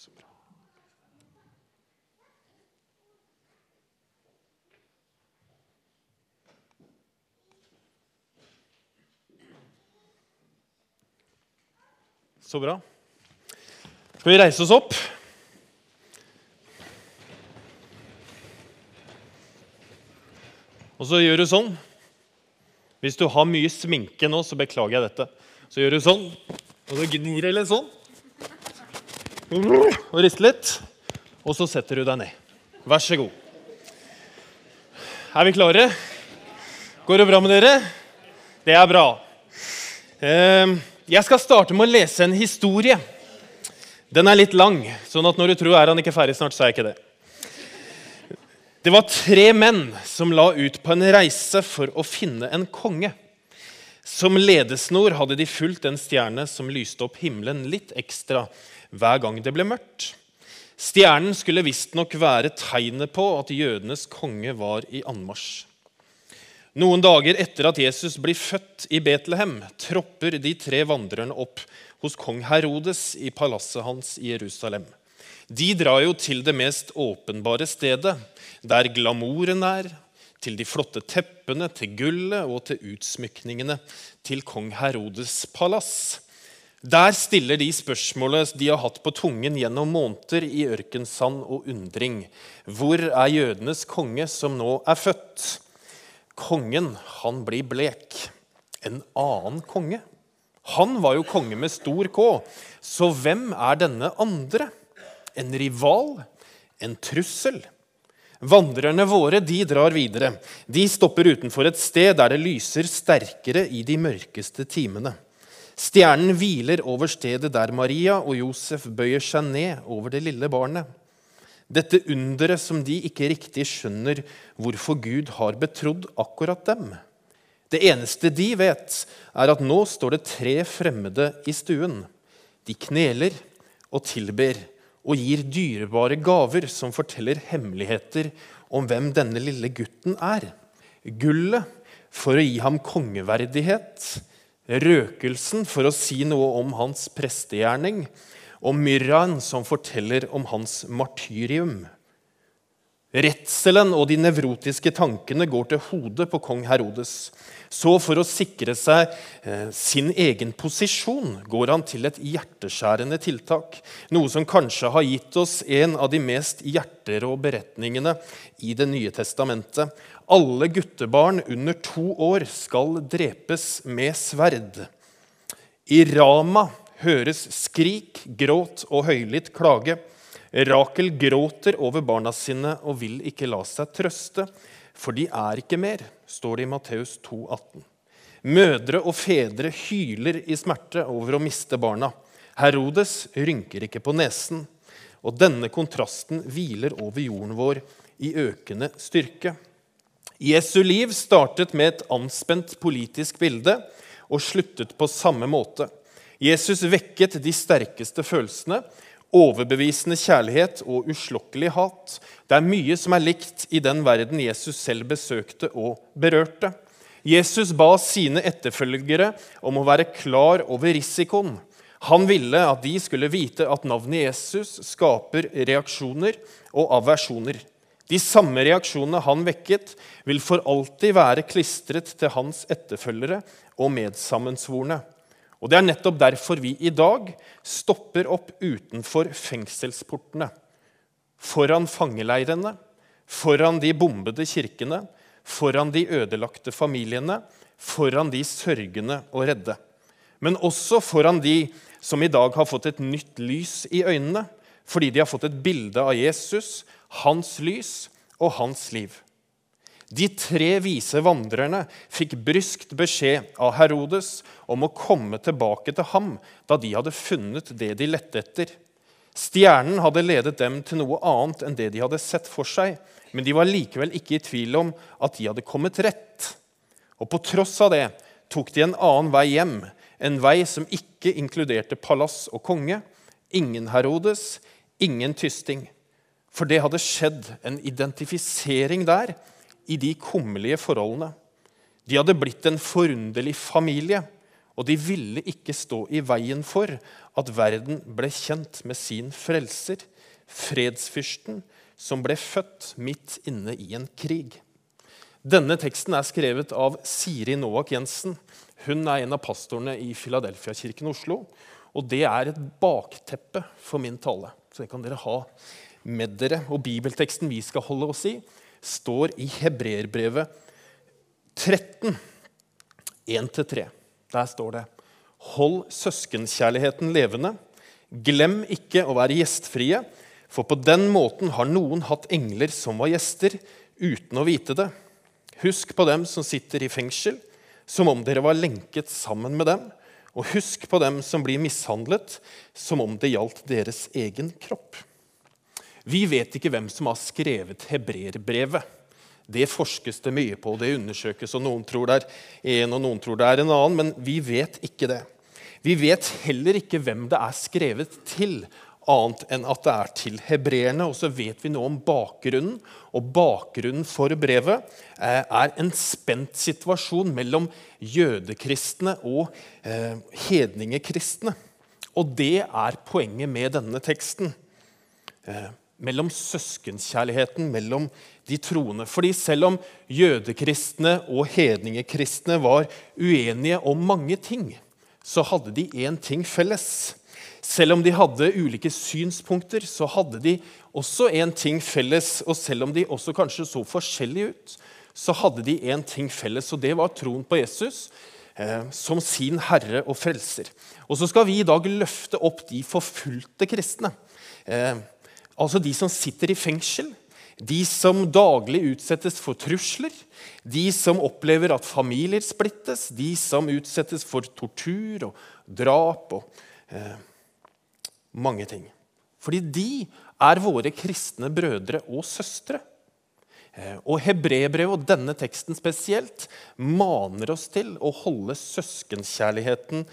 Så bra. Så bra. Skal vi reise oss opp? Og så gjør du sånn. Hvis du har mye sminke nå, så beklager jeg dette. Så gjør du sånn, og så gnir det litt sånn. Og rister litt. Og så setter du deg ned. Vær så god. Er vi klare? Går det bra med dere? Det er bra. Ehm, jeg skal starte med å lese en historie. Den er litt lang, sånn at når du tror er han ikke ferdig snart, så er jeg ikke det. Det var tre menn som la ut på en reise for å finne en konge. Som ledesnor hadde de fulgt en stjerne som lyste opp himmelen litt ekstra hver gang det ble mørkt. Stjernen skulle visstnok være tegnet på at jødenes konge var i anmarsj. Noen dager etter at Jesus blir født i Betlehem, tropper de tre vandrerne opp hos kong Herodes i palasset hans i Jerusalem. De drar jo til det mest åpenbare stedet, der glamouren er, til de flotte teppene, til gullet og til utsmykningene til kong Herodes palass. Der stiller de spørsmålet de har hatt på tungen gjennom måneder i ørkensand og undring. Hvor er jødenes konge som nå er født? Kongen, han blir blek. En annen konge? Han var jo konge med stor K, så hvem er denne andre? En rival? En trussel? Vandrerne våre de drar videre. De stopper utenfor et sted der det lyser sterkere i de mørkeste timene. Stjernen hviler over stedet der Maria og Josef bøyer seg ned over det lille barnet. Dette underet som de ikke riktig skjønner hvorfor Gud har betrodd akkurat dem. Det eneste de vet, er at nå står det tre fremmede i stuen. De kneler og tilber og gir dyrebare gaver som forteller hemmeligheter om hvem denne lille gutten er. Gullet for å gi ham kongeverdighet, røkelsen for å si noe om hans prestegjerning, og myrraen som forteller om hans martyrium. Redselen og de nevrotiske tankene går til hodet på kong Herodes. Så for å sikre seg eh, sin egen posisjon går han til et hjerteskjærende tiltak. Noe som kanskje har gitt oss en av de mest hjerterå beretningene i Det nye testamentet. Alle guttebarn under to år skal drepes med sverd. I Rama høres skrik, gråt og høylytt klage. Rakel gråter over barna sine og vil ikke la seg trøste. For de er ikke mer, står det i Matteus 2, 18. Mødre og fedre hyler i smerte over å miste barna. Herodes rynker ikke på nesen. Og denne kontrasten hviler over jorden vår i økende styrke. Jesu liv startet med et anspent politisk bilde og sluttet på samme måte. Jesus vekket de sterkeste følelsene overbevisende kjærlighet og uslokkelig hat. Det er mye som er likt i den verden Jesus selv besøkte og berørte. Jesus ba sine etterfølgere om å være klar over risikoen. Han ville at de skulle vite at navnet Jesus skaper reaksjoner og aversjoner. De samme reaksjonene han vekket, vil for alltid være klistret til hans etterfølgere og medsammensvorne. Og Det er nettopp derfor vi i dag stopper opp utenfor fengselsportene. Foran fangeleirene, foran de bombede kirkene, foran de ødelagte familiene, foran de sørgende og redde. Men også foran de som i dag har fått et nytt lys i øynene, fordi de har fått et bilde av Jesus, hans lys og hans liv. De tre vise vandrerne fikk bryskt beskjed av Herodes om å komme tilbake til ham da de hadde funnet det de lette etter. Stjernen hadde ledet dem til noe annet enn det de hadde sett for seg, men de var likevel ikke i tvil om at de hadde kommet rett. Og på tross av det tok de en annen vei hjem, en vei som ikke inkluderte palass og konge, ingen Herodes, ingen tysting. For det hadde skjedd en identifisering der i de kummerlige forholdene. De hadde blitt en forunderlig familie, og de ville ikke stå i veien for at verden ble kjent med sin frelser, fredsfyrsten, som ble født midt inne i en krig. Denne teksten er skrevet av Siri Noak Jensen. Hun er en av pastorene i Filadelfia-kirken Oslo. Og det er et bakteppe for min tale. Så det kan dere ha med dere. Og bibelteksten vi skal holde oss i, står i Hebreerbrevet 13, 1-3. Der står det Hold søskenkjærligheten levende. Glem ikke å være gjestfrie, for på den måten har noen hatt engler som var gjester, uten å vite det. Husk på dem som sitter i fengsel, som om dere var lenket sammen med dem. Og husk på dem som blir mishandlet, som om det gjaldt deres egen kropp. Vi vet ikke hvem som har skrevet hebreerbrevet. Det forskes det mye på, det undersøkes, og noen tror det er en, og noen tror det er en annen, men vi vet ikke det. Vi vet heller ikke hvem det er skrevet til, annet enn at det er til hebreerne. Og så vet vi noe om bakgrunnen, og bakgrunnen for brevet eh, er en spent situasjon mellom jødekristne og eh, hedningekristne. Og det er poenget med denne teksten. Mellom søskenkjærligheten mellom de troende. Fordi selv om jødekristne og hedningekristne var uenige om mange ting, så hadde de én ting felles. Selv om de hadde ulike synspunkter, så hadde de også én ting felles. Og selv om de også kanskje så forskjellige ut, så hadde de én ting felles, og det var troen på Jesus eh, som sin herre og frelser. Og så skal vi i dag løfte opp de forfulgte kristne. Eh, Altså de som sitter i fengsel, de som daglig utsettes for trusler, de som opplever at familier splittes, de som utsettes for tortur og drap og eh, mange ting. Fordi de er våre kristne brødre og søstre. Eh, og hebreerbrevet og denne teksten spesielt maner oss til å holde søskenkjærligheten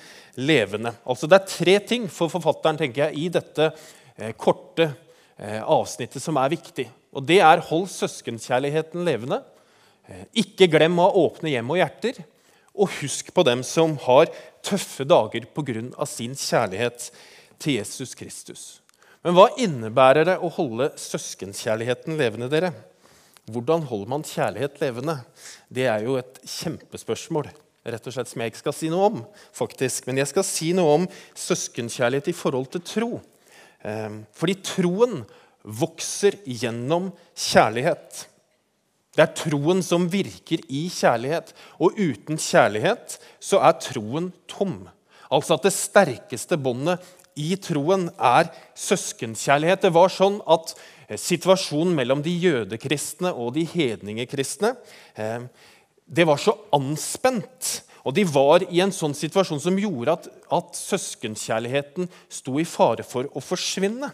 levende. Altså Det er tre ting for forfatteren tenker jeg, i dette eh, korte avsnittet som er viktig. Og Det er 'hold søskenkjærligheten levende'. Eh, ikke glem å åpne hjem og hjerter. Og husk på dem som har tøffe dager pga. sin kjærlighet til Jesus Kristus. Men hva innebærer det å holde søskenkjærligheten levende? dere? Hvordan holder man kjærlighet levende? Det er jo et kjempespørsmål rett og slett, som jeg ikke skal si noe om. faktisk. Men jeg skal si noe om søskenkjærlighet i forhold til tro. Ehm, fordi troen vokser gjennom kjærlighet. Det er troen som virker i kjærlighet. Og uten kjærlighet så er troen tom. Altså at det sterkeste båndet i troen er søskenkjærlighet. Det var sånn at eh, situasjonen mellom de jødekristne og de hedningekristne ehm, det var så anspent og De var i en sånn situasjon som gjorde at, at søskenkjærligheten sto i fare for å forsvinne.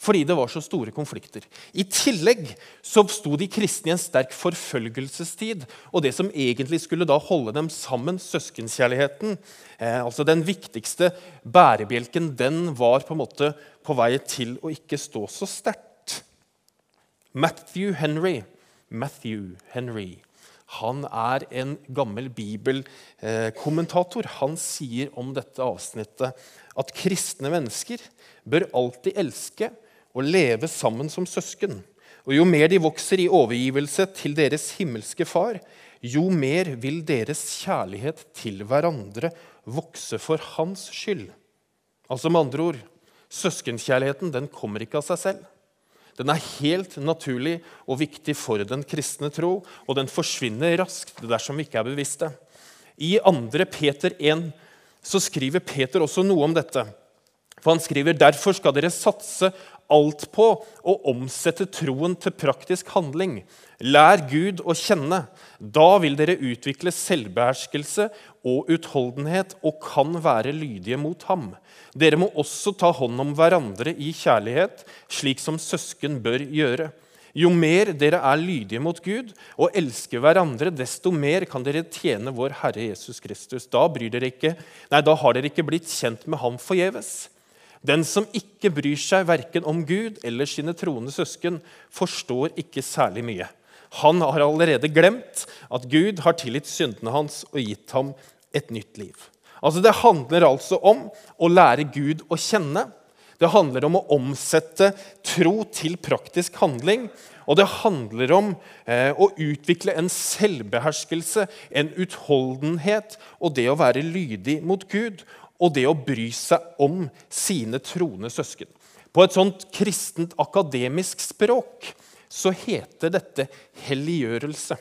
Fordi det var så store konflikter. I tillegg så sto de kristne i en sterk forfølgelsestid. Og det som egentlig skulle da holde dem sammen, søskenkjærligheten, eh, altså den viktigste bærebjelken, den var på en måte på vei til å ikke stå så sterkt. Matthew Henry, Matthew Henry han er en gammel bibelkommentator. Han sier om dette avsnittet at kristne mennesker bør alltid elske og leve sammen som søsken. Og Jo mer de vokser i overgivelse til deres himmelske Far, jo mer vil deres kjærlighet til hverandre vokse for hans skyld. Altså med andre ord, Søskenkjærligheten den kommer ikke av seg selv. Den er helt naturlig og viktig for den kristne tro, og den forsvinner raskt dersom vi ikke er bevisste. I 2. Peter 1 så skriver Peter også noe om dette. For Han skriver derfor skal dere satse alt på å omsette troen til praktisk handling. Lær Gud å kjenne. Da vil dere utvikle selvbeherskelse og utholdenhet og kan være lydige mot ham. Dere må også ta hånd om hverandre i kjærlighet, slik som søsken bør gjøre. Jo mer dere er lydige mot Gud og elsker hverandre, desto mer kan dere tjene vår Herre Jesus Kristus. Da, dere ikke, nei, da har dere ikke blitt kjent med ham forgjeves. Den som ikke bryr seg verken om Gud eller sine troende søsken, forstår ikke særlig mye. Han har allerede glemt at Gud har tilgitt syndene hans og gitt ham et nytt liv. Altså, Det handler altså om å lære Gud å kjenne. Det handler om å omsette tro til praktisk handling. Og det handler om eh, å utvikle en selvbeherskelse, en utholdenhet, og det å være lydig mot Gud. Og det å bry seg om sine troende søsken. På et sånt kristent akademisk språk så heter dette helliggjørelse.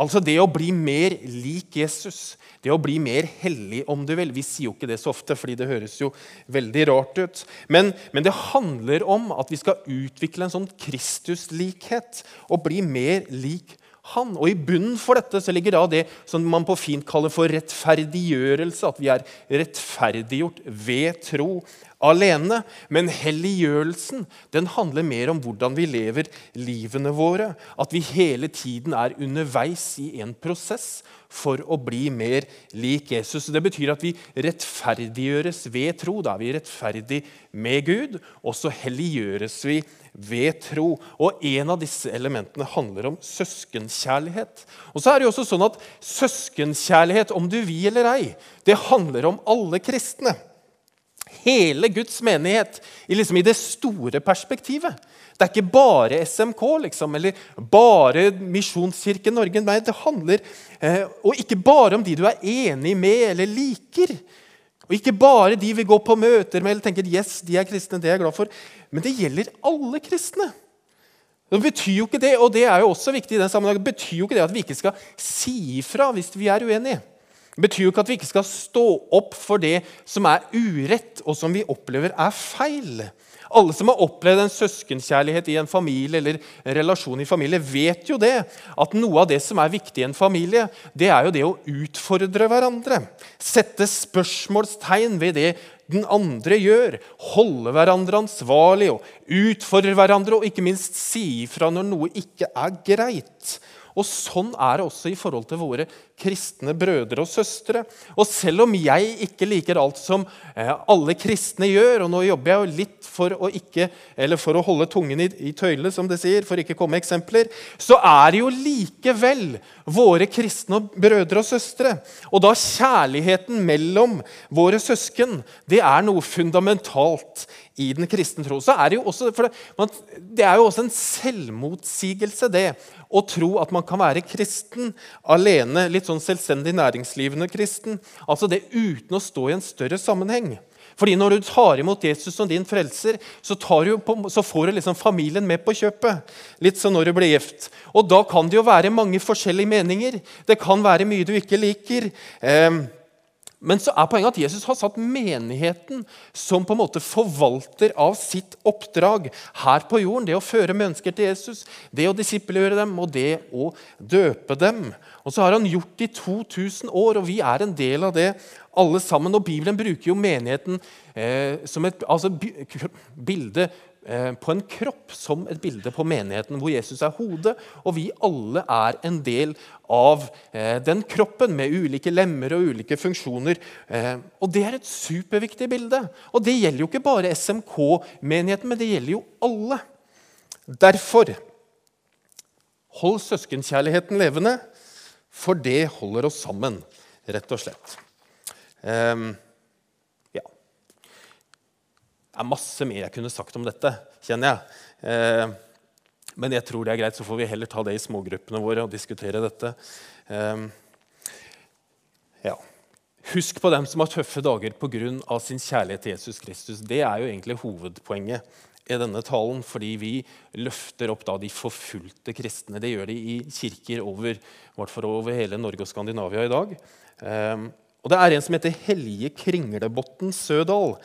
Altså det å bli mer lik Jesus, det å bli mer hellig, om du vil. Vi sier jo ikke det så ofte, fordi det høres jo veldig rart ut. Men, men det handler om at vi skal utvikle en sånn Kristuslikhet og bli mer lik han. Og I bunnen for dette så ligger da det som man på fint kaller for rettferdiggjørelse. At vi er rettferdiggjort ved tro alene. Men helliggjørelsen den handler mer om hvordan vi lever livene våre. At vi hele tiden er underveis i en prosess for å bli mer lik Jesus. Det betyr at vi rettferdiggjøres ved tro. Da er vi rettferdig med Gud, og så helliggjøres vi ved tro. Og En av disse elementene handler om søskenkjærlighet. Og så er det jo også sånn at Søskenkjærlighet, om du vil eller ei, det handler om alle kristne hele Guds menighet liksom, i det store perspektivet. Det er ikke bare SMK liksom, eller bare Misjonskirken Norge. Nei, det handler eh, Og ikke bare om de du er enig med eller liker. Og ikke bare de vi går på møter med eller tenker yes, de er kristne, det er jeg glad for. Men det gjelder alle kristne. Det betyr jo ikke det, og det er jo også viktig i den sammenheng, det betyr jo ikke det at vi ikke skal si ifra hvis vi er uenige. Det betyr jo ikke at vi ikke skal stå opp for det som er urett, og som vi opplever er feil. Alle som har opplevd en søskenkjærlighet i en familie eller en relasjon i familie, vet jo det. At noe av det som er viktig i en familie, det er jo det å utfordre hverandre. Sette spørsmålstegn ved det den andre gjør. Holde hverandre ansvarlig og utfordre hverandre, og ikke minst si ifra når noe ikke er greit. Og Sånn er det også i forhold til våre kristne brødre og søstre. Og selv om jeg ikke liker alt som eh, alle kristne gjør, og nå jobber jeg jo litt for å, ikke, for å holde tungen i, i tøylet, som det sier, for ikke å komme eksempler, så er det jo likevel våre kristne brødre og søstre. Og da kjærligheten mellom våre søsken, det er noe fundamentalt i den kristne tro. Så er det, jo også, det, er jo også en selvmotsigelse, det å tro at man kan være kristen alene. litt sånn selvstendig næringslivende kristen. Altså det uten å stå i en større sammenheng. Fordi Når du tar imot Jesus som din frelser, så, du på, så får du liksom familien med på kjøpet. Litt som når du blir gift. Og Da kan det jo være mange forskjellige meninger. Det kan være mye du ikke liker. Eh, men så er poenget at Jesus har satt menigheten som på en måte forvalter av sitt oppdrag her på jorden. Det å føre mennesker til Jesus, det å disippelgjøre dem og det å døpe dem. Og så har han gjort det i 2000 år, og vi er en del av det alle sammen. Og Bibelen bruker jo menigheten eh, som et altså, bilde på en kropp som et bilde på menigheten, hvor Jesus er hodet, og vi alle er en del av eh, den kroppen med ulike lemmer og ulike funksjoner. Eh, og Det er et superviktig bilde. Og Det gjelder jo ikke bare SMK-menigheten, men det gjelder jo alle. Derfor hold søskenkjærligheten levende, for det holder oss sammen, rett og slett. Det er masse mer jeg kunne sagt om dette, kjenner jeg. Eh, men jeg tror det er greit, så får vi heller ta det i smågruppene våre og diskutere dette. Eh, ja. Husk på dem som har tøffe dager pga. sin kjærlighet til Jesus Kristus. Det er jo egentlig hovedpoenget i denne talen, fordi vi løfter opp de forfulgte kristne. Det gjør de i kirker over, over hele Norge og Skandinavia i dag. Og Det er en som heter Helje Kringlebotn Sødal.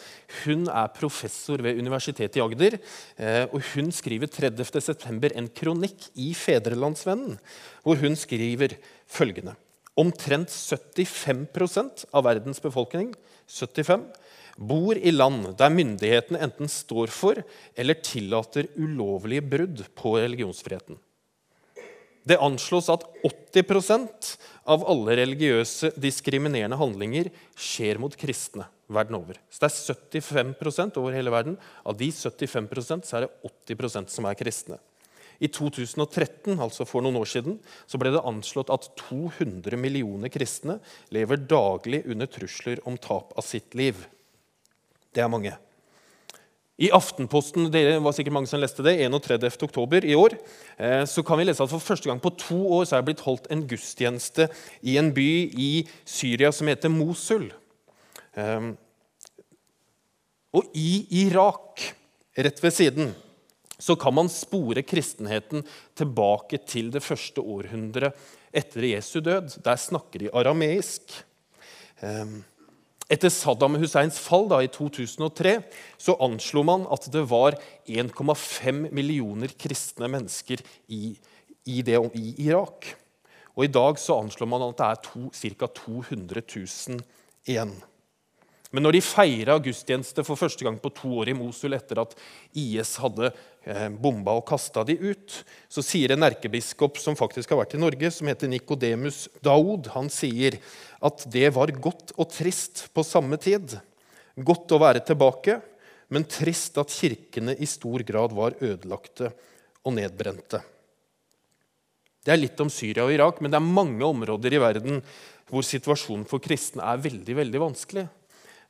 Hun er professor ved Universitetet i Agder. Eh, og Hun skriver 30.9. en kronikk i Fedrelandsvennen hvor hun skriver følgende. Omtrent 75% av verdens befolkning 75, bor i land der myndighetene enten står for eller tillater ulovlige brudd på religionsfriheten. Det anslås at 80 av alle religiøse diskriminerende handlinger skjer mot kristne verden over. Så det er 75% over hele verden. Av de 75% så er det 80% som er kristne. I 2013, altså for noen år siden, så ble det anslått at 200 millioner kristne lever daglig under trusler om tap av sitt liv. Det er mange. I Aftenposten det var sikkert mange som leste det, 31. oktober i år, eh, så kan vi lese at for første gang på to år så er det blitt holdt en gudstjeneste i en by i Syria som heter Mosul. Ehm, og i Irak, rett ved siden, så kan man spore kristenheten tilbake til det første århundret etter Jesu død. Der snakker de arameisk. Etter Saddam Husseins fall da, i 2003 så anslo man at det var 1,5 millioner kristne mennesker i, i, det, i, Irak. Og I dag så anslår man at det er ca. 200 000 igjen. Men når de feira gudstjeneste for første gang på to år i Mosul etter at IS hadde bomba og kasta de ut, så sier en erkebiskop som faktisk har vært i Norge, som heter Nikodemus Daoud, han sier at det var godt og trist på samme tid. Godt å være tilbake, men trist at kirkene i stor grad var ødelagte og nedbrente. Det er litt om Syria og Irak, men det er mange områder i verden hvor situasjonen for kristne er veldig, veldig vanskelig.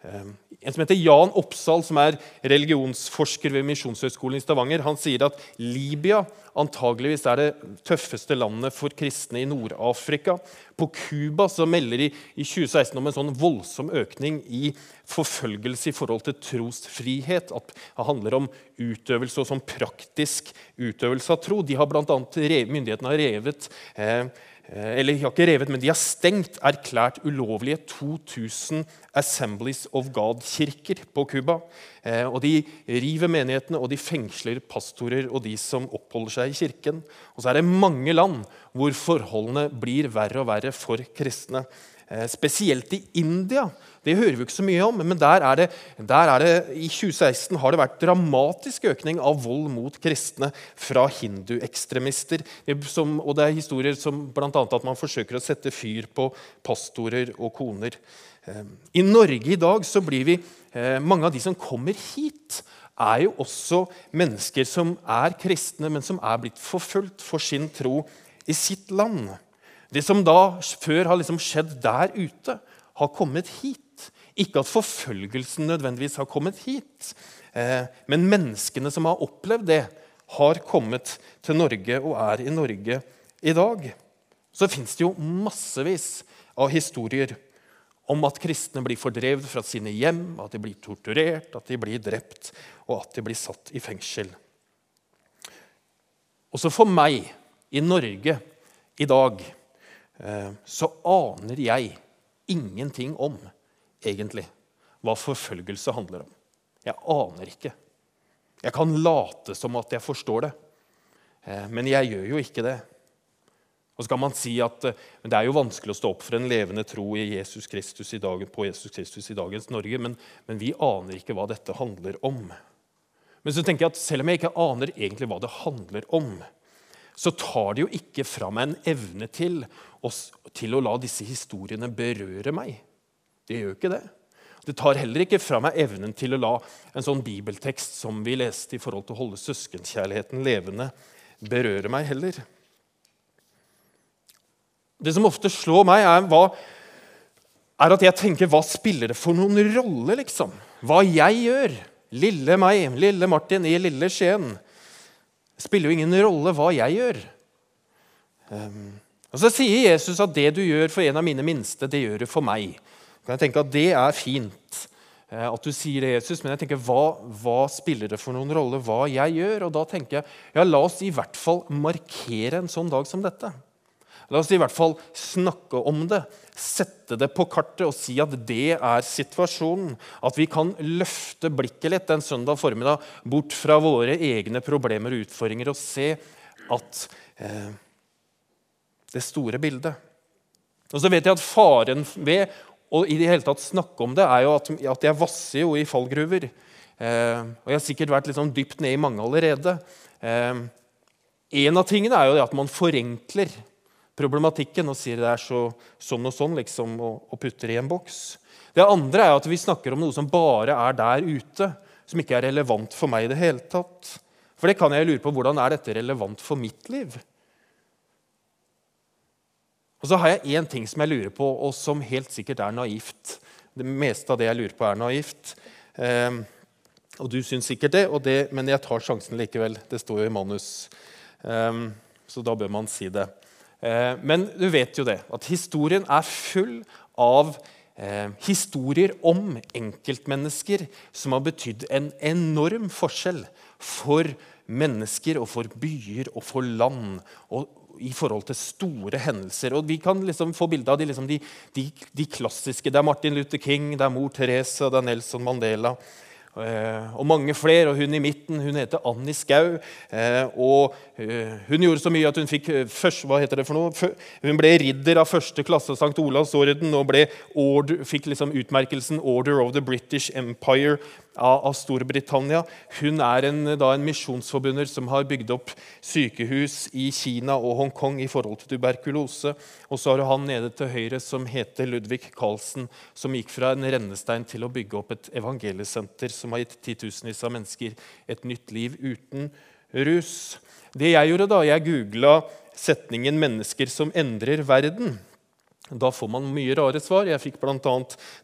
Ehm, en som heter Jan Oppsal, som er religionsforsker ved Misjonshøgskolen i Stavanger, han sier at Libya antageligvis er det tøffeste landet for kristne i Nord-Afrika. På Cuba melder de i 2016 om en sånn voldsom økning i forfølgelse i forhold til trosfrihet. At det handler om utøvelse og sånn praktisk utøvelse av tro. De har blant annet, Myndighetene har revet eh, eller de har ikke revet, men de har stengt, erklært ulovlige 2000 Assemblies of God-kirker på Cuba. Eh, og de river menighetene, og de fengsler pastorer og de som oppholder seg i kirken. Og så er det mange land hvor forholdene blir verre og verre for kristne. Eh, spesielt i India det hører vi ikke så mye om, men der er det, der er det, i 2016 har det vært dramatisk økning av vold mot kristne fra hinduekstremister. Og det er historier som bl.a. at man forsøker å sette fyr på pastorer og koner. Eh, I Norge i dag så blir vi eh, Mange av de som kommer hit, er jo også mennesker som er kristne, men som er blitt forfulgt for sin tro i sitt land. Det som da før har liksom skjedd der ute, har kommet hit. Ikke at forfølgelsen nødvendigvis har kommet hit, eh, men menneskene som har opplevd det, har kommet til Norge og er i Norge i dag. Så fins det jo massevis av historier om at kristne blir fordrevet fra sine hjem, at de blir torturert, at de blir drept, og at de blir satt i fengsel. Også for meg i Norge i dag så aner jeg ingenting om egentlig hva forfølgelse handler om. Jeg aner ikke. Jeg kan late som at jeg forstår det, eh, men jeg gjør jo ikke det. Og så kan man si at eh, Det er jo vanskelig å stå opp for en levende tro Jesus dag, på Jesus Kristus i dagens Norge, men, men, vi aner ikke hva dette handler om. Men så tenker jeg at selv om jeg ikke aner egentlig hva det handler om, så tar det jo ikke fra meg en evne til, til å la disse historiene berøre meg. Det gjør ikke det. Det tar heller ikke fra meg evnen til å la en sånn bibeltekst som vi leste i forhold til å holde søskenkjærligheten levende, berøre meg heller. Det som ofte slår meg, er, hva, er at jeg tenker hva spiller det for noen rolle, liksom? Hva jeg gjør. Lille meg, lille Martin i lille Skien. Det spiller jo ingen rolle hva jeg gjør. Um, og Så sier Jesus at det du gjør for en av mine minste, det gjør du for meg kan jeg tenke at Det er fint eh, at du sier det, Jesus, men jeg tenker, hva, hva, spiller det for noen rolle hva jeg gjør? Og da tenker jeg ja, la oss i hvert fall markere en sånn dag som dette. La oss i hvert fall snakke om det, sette det på kartet og si at det er situasjonen. At vi kan løfte blikket litt en søndag formiddag bort fra våre egne problemer og utfordringer og se at eh, det store bildet. Og så vet jeg at Faren ved å i det hele tatt snakke om det, er jo at, jeg vasser jo i fallgruver. Eh, og jeg har sikkert vært litt sånn dypt ned i mange allerede. Eh, en av tingene er jo det at man forenkler problematikken og sier det er så, sånn og sånn, liksom, og, og putter i en boks. Det andre er at vi snakker om noe som bare er der ute, som ikke er relevant for meg i det hele tatt. For det kan jeg lure på, hvordan er dette relevant for mitt liv? Og så har jeg én ting som jeg lurer på, og som helt sikkert er naivt. Det meste av det jeg lurer på, er naivt. Eh, og du syns sikkert det, det, men jeg tar sjansen likevel. Det står jo i manus. Eh, så da bør man si det. Eh, men du vet jo det, at historien er full av eh, historier om enkeltmennesker som har betydd en enorm forskjell for mennesker og for byer og for land. og i forhold til store hendelser. Og Vi kan liksom få bilde av de, liksom de, de, de, klassiske. Det er Martin Luther King, det er mor Therese, det er Nelson Mandela. Eh, og mange flere. og Hun i midten hun heter Annie Skau. Eh, og eh, Hun gjorde så mye at hun fikk først, hva heter det for noe? Hun ble ridder av første klasse av St. Olavs orden og ble order, fikk liksom utmerkelsen Order of the British Empire av, Storbritannia. Hun er en, da, en misjonsforbunder som har bygd opp sykehus i Kina og Hongkong i forhold til tuberkulose. Og så har du han nede til høyre som heter Ludvig Carlsen, som gikk fra en rennestein til å bygge opp et evangeliesenter som har gitt titusenvis av mennesker et nytt liv uten rus. Det jeg gjorde da, jeg googla setningen 'mennesker som endrer verden'. Da får man mye rare svar. Jeg fikk bl.a.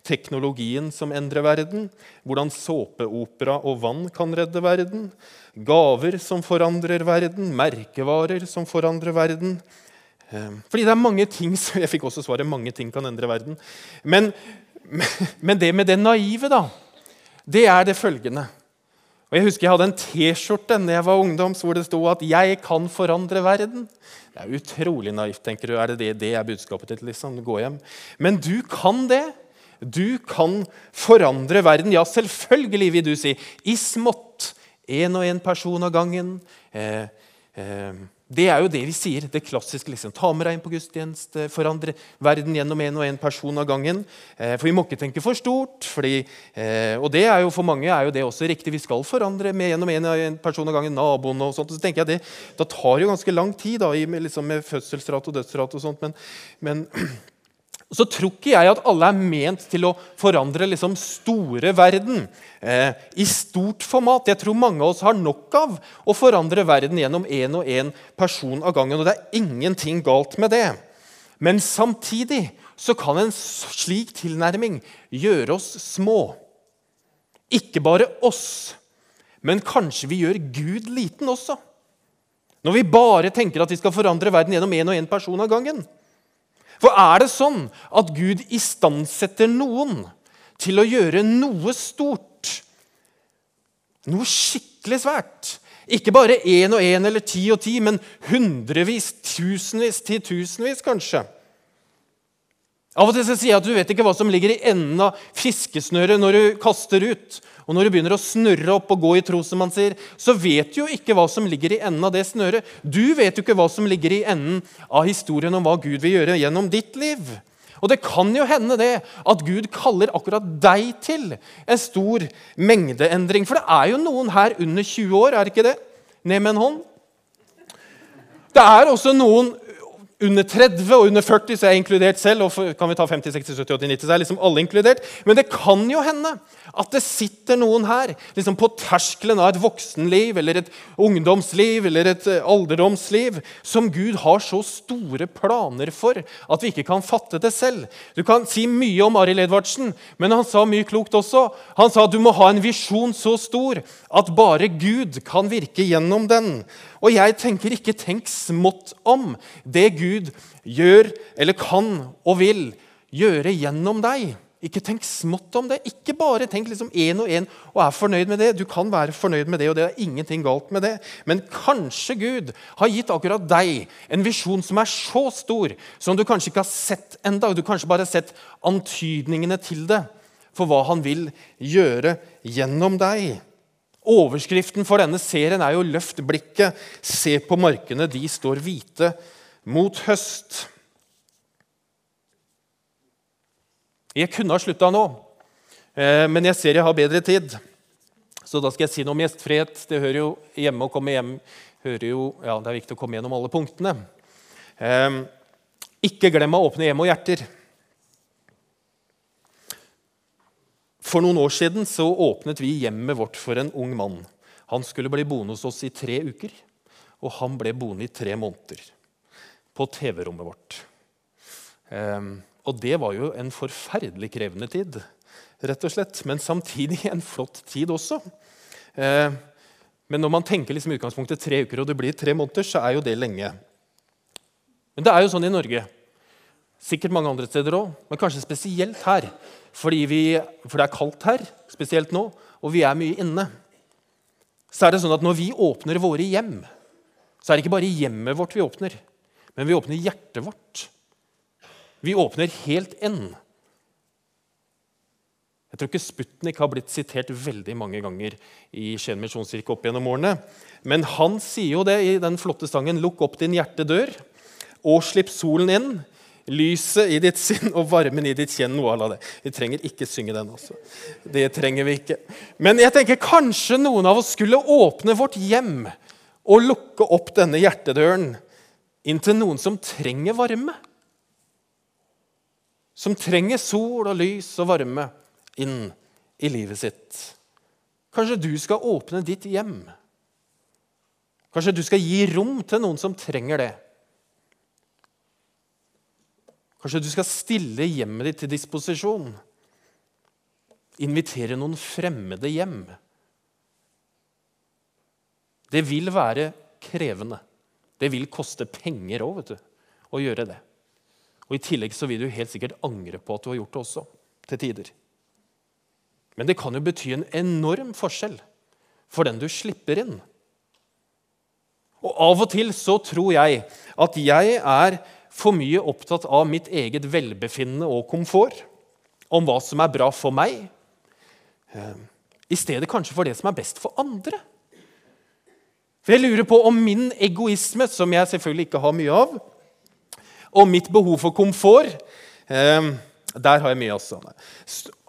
'teknologien som endrer verden', 'hvordan såpeopera og vann kan redde verden', 'gaver som forandrer verden', 'merkevarer som forandrer verden'. Ehm, fordi det er mange ting Jeg fikk også svaret 'mange ting kan endre verden'. Men, men det med det naive, da, det er det følgende. Og Jeg husker jeg hadde en T-skjorte når jeg var ungdom hvor det sto at 'jeg kan forandre verden'. Det er utrolig naivt. tenker du. Er det det, det er budskapet ditt? liksom? Gå hjem. Men du kan det. Du kan forandre verden. Ja, selvfølgelig, vil du si. I smått. Én og én person av gangen. Eh, eh, det er jo det vi sier. Det klassiske. liksom, Ta med deg inn på gudstjeneste, forandre verden gjennom én og én person av gangen. Eh, for vi må ikke tenke for stort. Fordi, eh, og det er jo for mange er jo det også riktig. Vi skal forandre med, gjennom én person av gangen. naboen og sånt, så tenker jeg det, Da tar det jo ganske lang tid da, liksom med fødselsrate og dødsrate og sånt. men, men så tror ikke jeg at alle er ment til å forandre liksom store verden eh, i stort format. Jeg tror mange av oss har nok av å forandre verden gjennom én og én person av gangen. Og det er ingenting galt med det. Men samtidig så kan en slik tilnærming gjøre oss små. Ikke bare oss, men kanskje vi gjør Gud liten også. Når vi bare tenker at vi skal forandre verden gjennom én og én person av gangen. For er det sånn at Gud istandsetter noen til å gjøre noe stort, noe skikkelig svært Ikke bare én og én eller ti og ti, men hundrevis, tusenvis, titusenvis kanskje. Av og til sier jeg at du vet ikke hva som ligger i enden av fiskesnøret når du kaster ut. Og når du begynner å snurre opp og gå i tro, som man sier, så vet du jo ikke hva som ligger i enden av det snøret. Du vet jo ikke hva som ligger i enden av historien om hva Gud vil gjøre gjennom ditt liv. Og det kan jo hende det at Gud kaller akkurat deg til en stor mengdeendring. For det er jo noen her under 20 år, er det ikke det? Ned med en hånd. Det er også noen under 30 og under 40 så er jeg inkludert selv. og kan vi ta 50, 60, 70, 80, 90, så er liksom alle inkludert. Men det kan jo hende at det sitter noen her liksom på terskelen av et voksenliv eller et ungdomsliv eller et eh, alderdomsliv som Gud har så store planer for at vi ikke kan fatte det selv. Du kan si mye om Arild Edvardsen, men han sa mye klokt også. Han sa at du må ha en visjon så stor at bare Gud kan virke gjennom den. Og jeg tenker ikke tenk smått om det Gud gjør eller kan og vil gjøre gjennom deg. Ikke tenk smått om det. Ikke bare tenk liksom én og én og er fornøyd med det. Du kan være fornøyd med det, og det er ingenting galt med det. Men kanskje Gud har gitt akkurat deg en visjon som er så stor, som du kanskje ikke har sett enda. Du kanskje bare har sett antydningene til det for hva han vil gjøre gjennom deg. Overskriften for denne serien er jo 'Løft blikket, se på markene, de står hvite mot høst'. Jeg kunne ha slutta nå, eh, men jeg ser jeg har bedre tid. Så da skal jeg si noe om gjestfrihet. Det hører jo hjemme å komme hjem. Jo, ja, det er viktig å komme gjennom alle punktene. Eh, ikke glem å åpne hjem og hjerter. For noen år siden så åpnet vi hjemmet vårt for en ung mann. Han skulle bli boende hos oss i tre uker, og han ble boende i tre måneder. På TV-rommet vårt. Um, og det var jo en forferdelig krevende tid, rett og slett. Men samtidig en flott tid også. Uh, men når man tenker liksom utgangspunktet tre uker og det blir tre måneder, så er jo det lenge. Men det er jo sånn i Norge. Sikkert mange andre steder òg, men kanskje spesielt her. Vi, for det er kaldt her, spesielt nå, og vi er mye inne. Så er det sånn at når vi åpner våre hjem, så er det ikke bare hjemmet vårt vi åpner, men vi åpner hjertet vårt. Vi åpner helt inn. Jeg tror ikke Sputnik har blitt sitert veldig mange ganger i Skien misjonskirke opp gjennom årene. Men han sier jo det i den flotte sangen 'Lukk opp din hjertedør' og slipp solen inn. Lyset i ditt sinn og varmen i ditt kjenn. Noe av det. Vi trenger ikke synge den. også. Det trenger vi ikke. Men jeg tenker kanskje noen av oss skulle åpne vårt hjem og lukke opp denne hjertedøren inn til noen som trenger varme. Som trenger sol og lys og varme inn i livet sitt. Kanskje du skal åpne ditt hjem. Kanskje du skal gi rom til noen som trenger det. Kanskje du skal stille hjemmet ditt til disposisjon. Invitere noen fremmede hjem. Det vil være krevende. Det vil koste penger òg, å gjøre det. Og I tillegg så vil du helt sikkert angre på at du har gjort det også, til tider. Men det kan jo bety en enorm forskjell for den du slipper inn. Og Av og til så tror jeg at jeg er for mye opptatt av mitt eget velbefinnende og komfort, om hva som er bra for meg, eh, i stedet kanskje for det som er best for andre. For Jeg lurer på om min egoisme, som jeg selvfølgelig ikke har mye av, og mitt behov for komfort eh, Der har jeg mye, altså.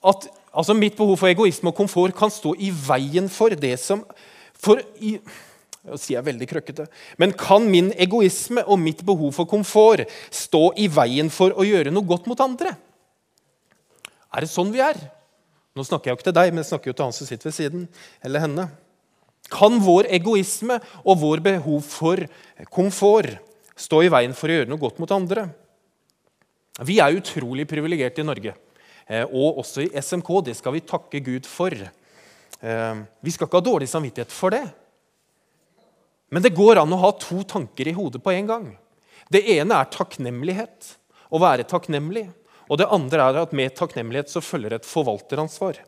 At altså mitt behov for egoisme og komfort kan stå i veien for det som for i, jeg sier jeg veldig krøkkete, Men kan min egoisme og mitt behov for komfort stå i veien for å gjøre noe godt mot andre? Er det sånn vi er? Nå snakker jeg jo ikke til deg, men jeg snakker jo til han som sitter ved siden. eller henne. Kan vår egoisme og vår behov for komfort stå i veien for å gjøre noe godt mot andre? Vi er utrolig privilegerte i Norge. Eh, og også i SMK. Det skal vi takke Gud for. Eh, vi skal ikke ha dårlig samvittighet for det. Men det går an å ha to tanker i hodet på en gang. Det ene er takknemlighet. Å være takknemlig. Og det andre er at med takknemlighet så følger et forvalteransvar.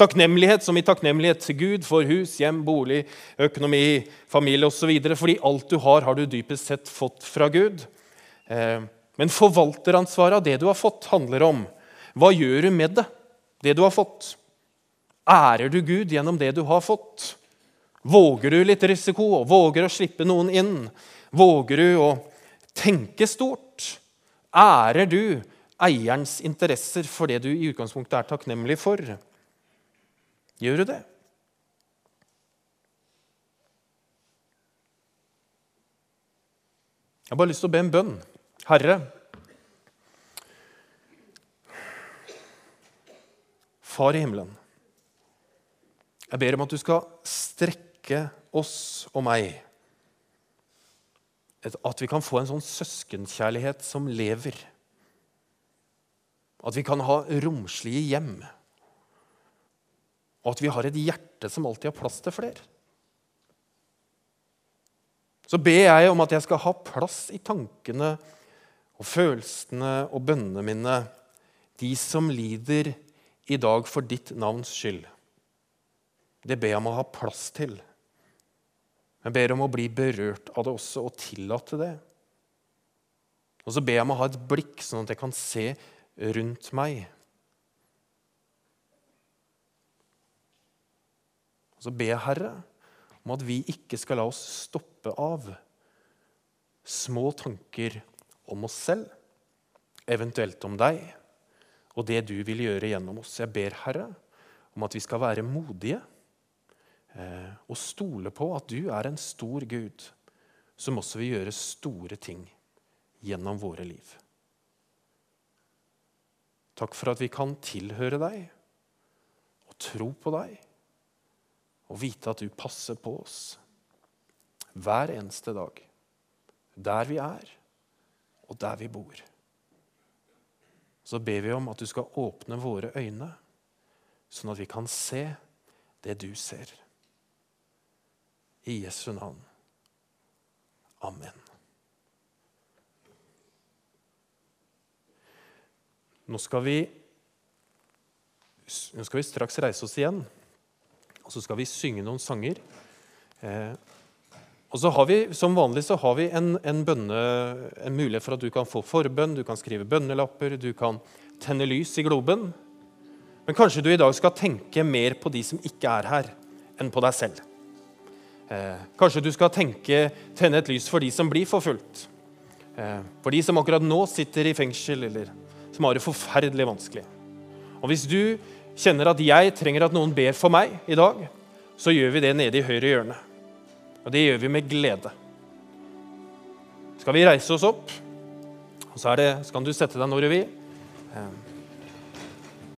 Takknemlighet som i takknemlighet til Gud for hus, hjem, bolig, økonomi, familie osv. Fordi alt du har, har du dypest sett fått fra Gud. Eh, men forvalteransvaret av det du har fått, handler om hva gjør du med det, det du har fått? Ærer du Gud gjennom det du har fått? Våger du litt risiko? Våger å slippe noen inn? Våger du å tenke stort? Ærer du eierens interesser for det du i utgangspunktet er takknemlig for? Gjør du det? Jeg har bare lyst til å be en bønn. Herre, Far i himmelen, jeg ber om at du skal strekke oss og meg. At vi kan få en sånn søskenkjærlighet som lever. At vi kan ha romslige hjem. Og at vi har et hjerte som alltid har plass til flere. Så ber jeg om at jeg skal ha plass i tankene og følelsene og bønnene mine, de som lider i dag for ditt navns skyld. Det ber jeg om å ha plass til. Jeg ber om å bli berørt av det også og tillate det. Og så ber jeg om å ha et blikk, sånn at jeg kan se rundt meg. Og så ber jeg, Herre, om at vi ikke skal la oss stoppe av små tanker om oss selv, eventuelt om deg og det du vil gjøre gjennom oss. Jeg ber, Herre, om at vi skal være modige og stole på at du er en stor Gud som også vil gjøre store ting gjennom våre liv. Takk for at vi kan tilhøre deg og tro på deg og vite at du passer på oss hver eneste dag. Der vi er, og der vi bor. Så ber vi om at du skal åpne våre øyne, sånn at vi kan se det du ser. I Jesu navn. Amen. Nå skal vi, nå skal vi straks reise oss igjen, og så skal vi synge noen sanger. Eh, og så har vi, Som vanlig så har vi en, en, bønne, en mulighet for at du kan få forbønn, du kan skrive bønnelapper, du kan tenne lys i globen. Men kanskje du i dag skal tenke mer på de som ikke er her, enn på deg selv. Eh, kanskje du skal tenke, tenne et lys for de som blir forfulgt. Eh, for de som akkurat nå sitter i fengsel, eller som har det forferdelig vanskelig. Og Hvis du kjenner at jeg trenger at noen ber for meg i dag, så gjør vi det nede i høyre hjørne. Og det gjør vi med glede. Skal vi reise oss opp, og så, det, så kan du sette deg når du vil. Eh,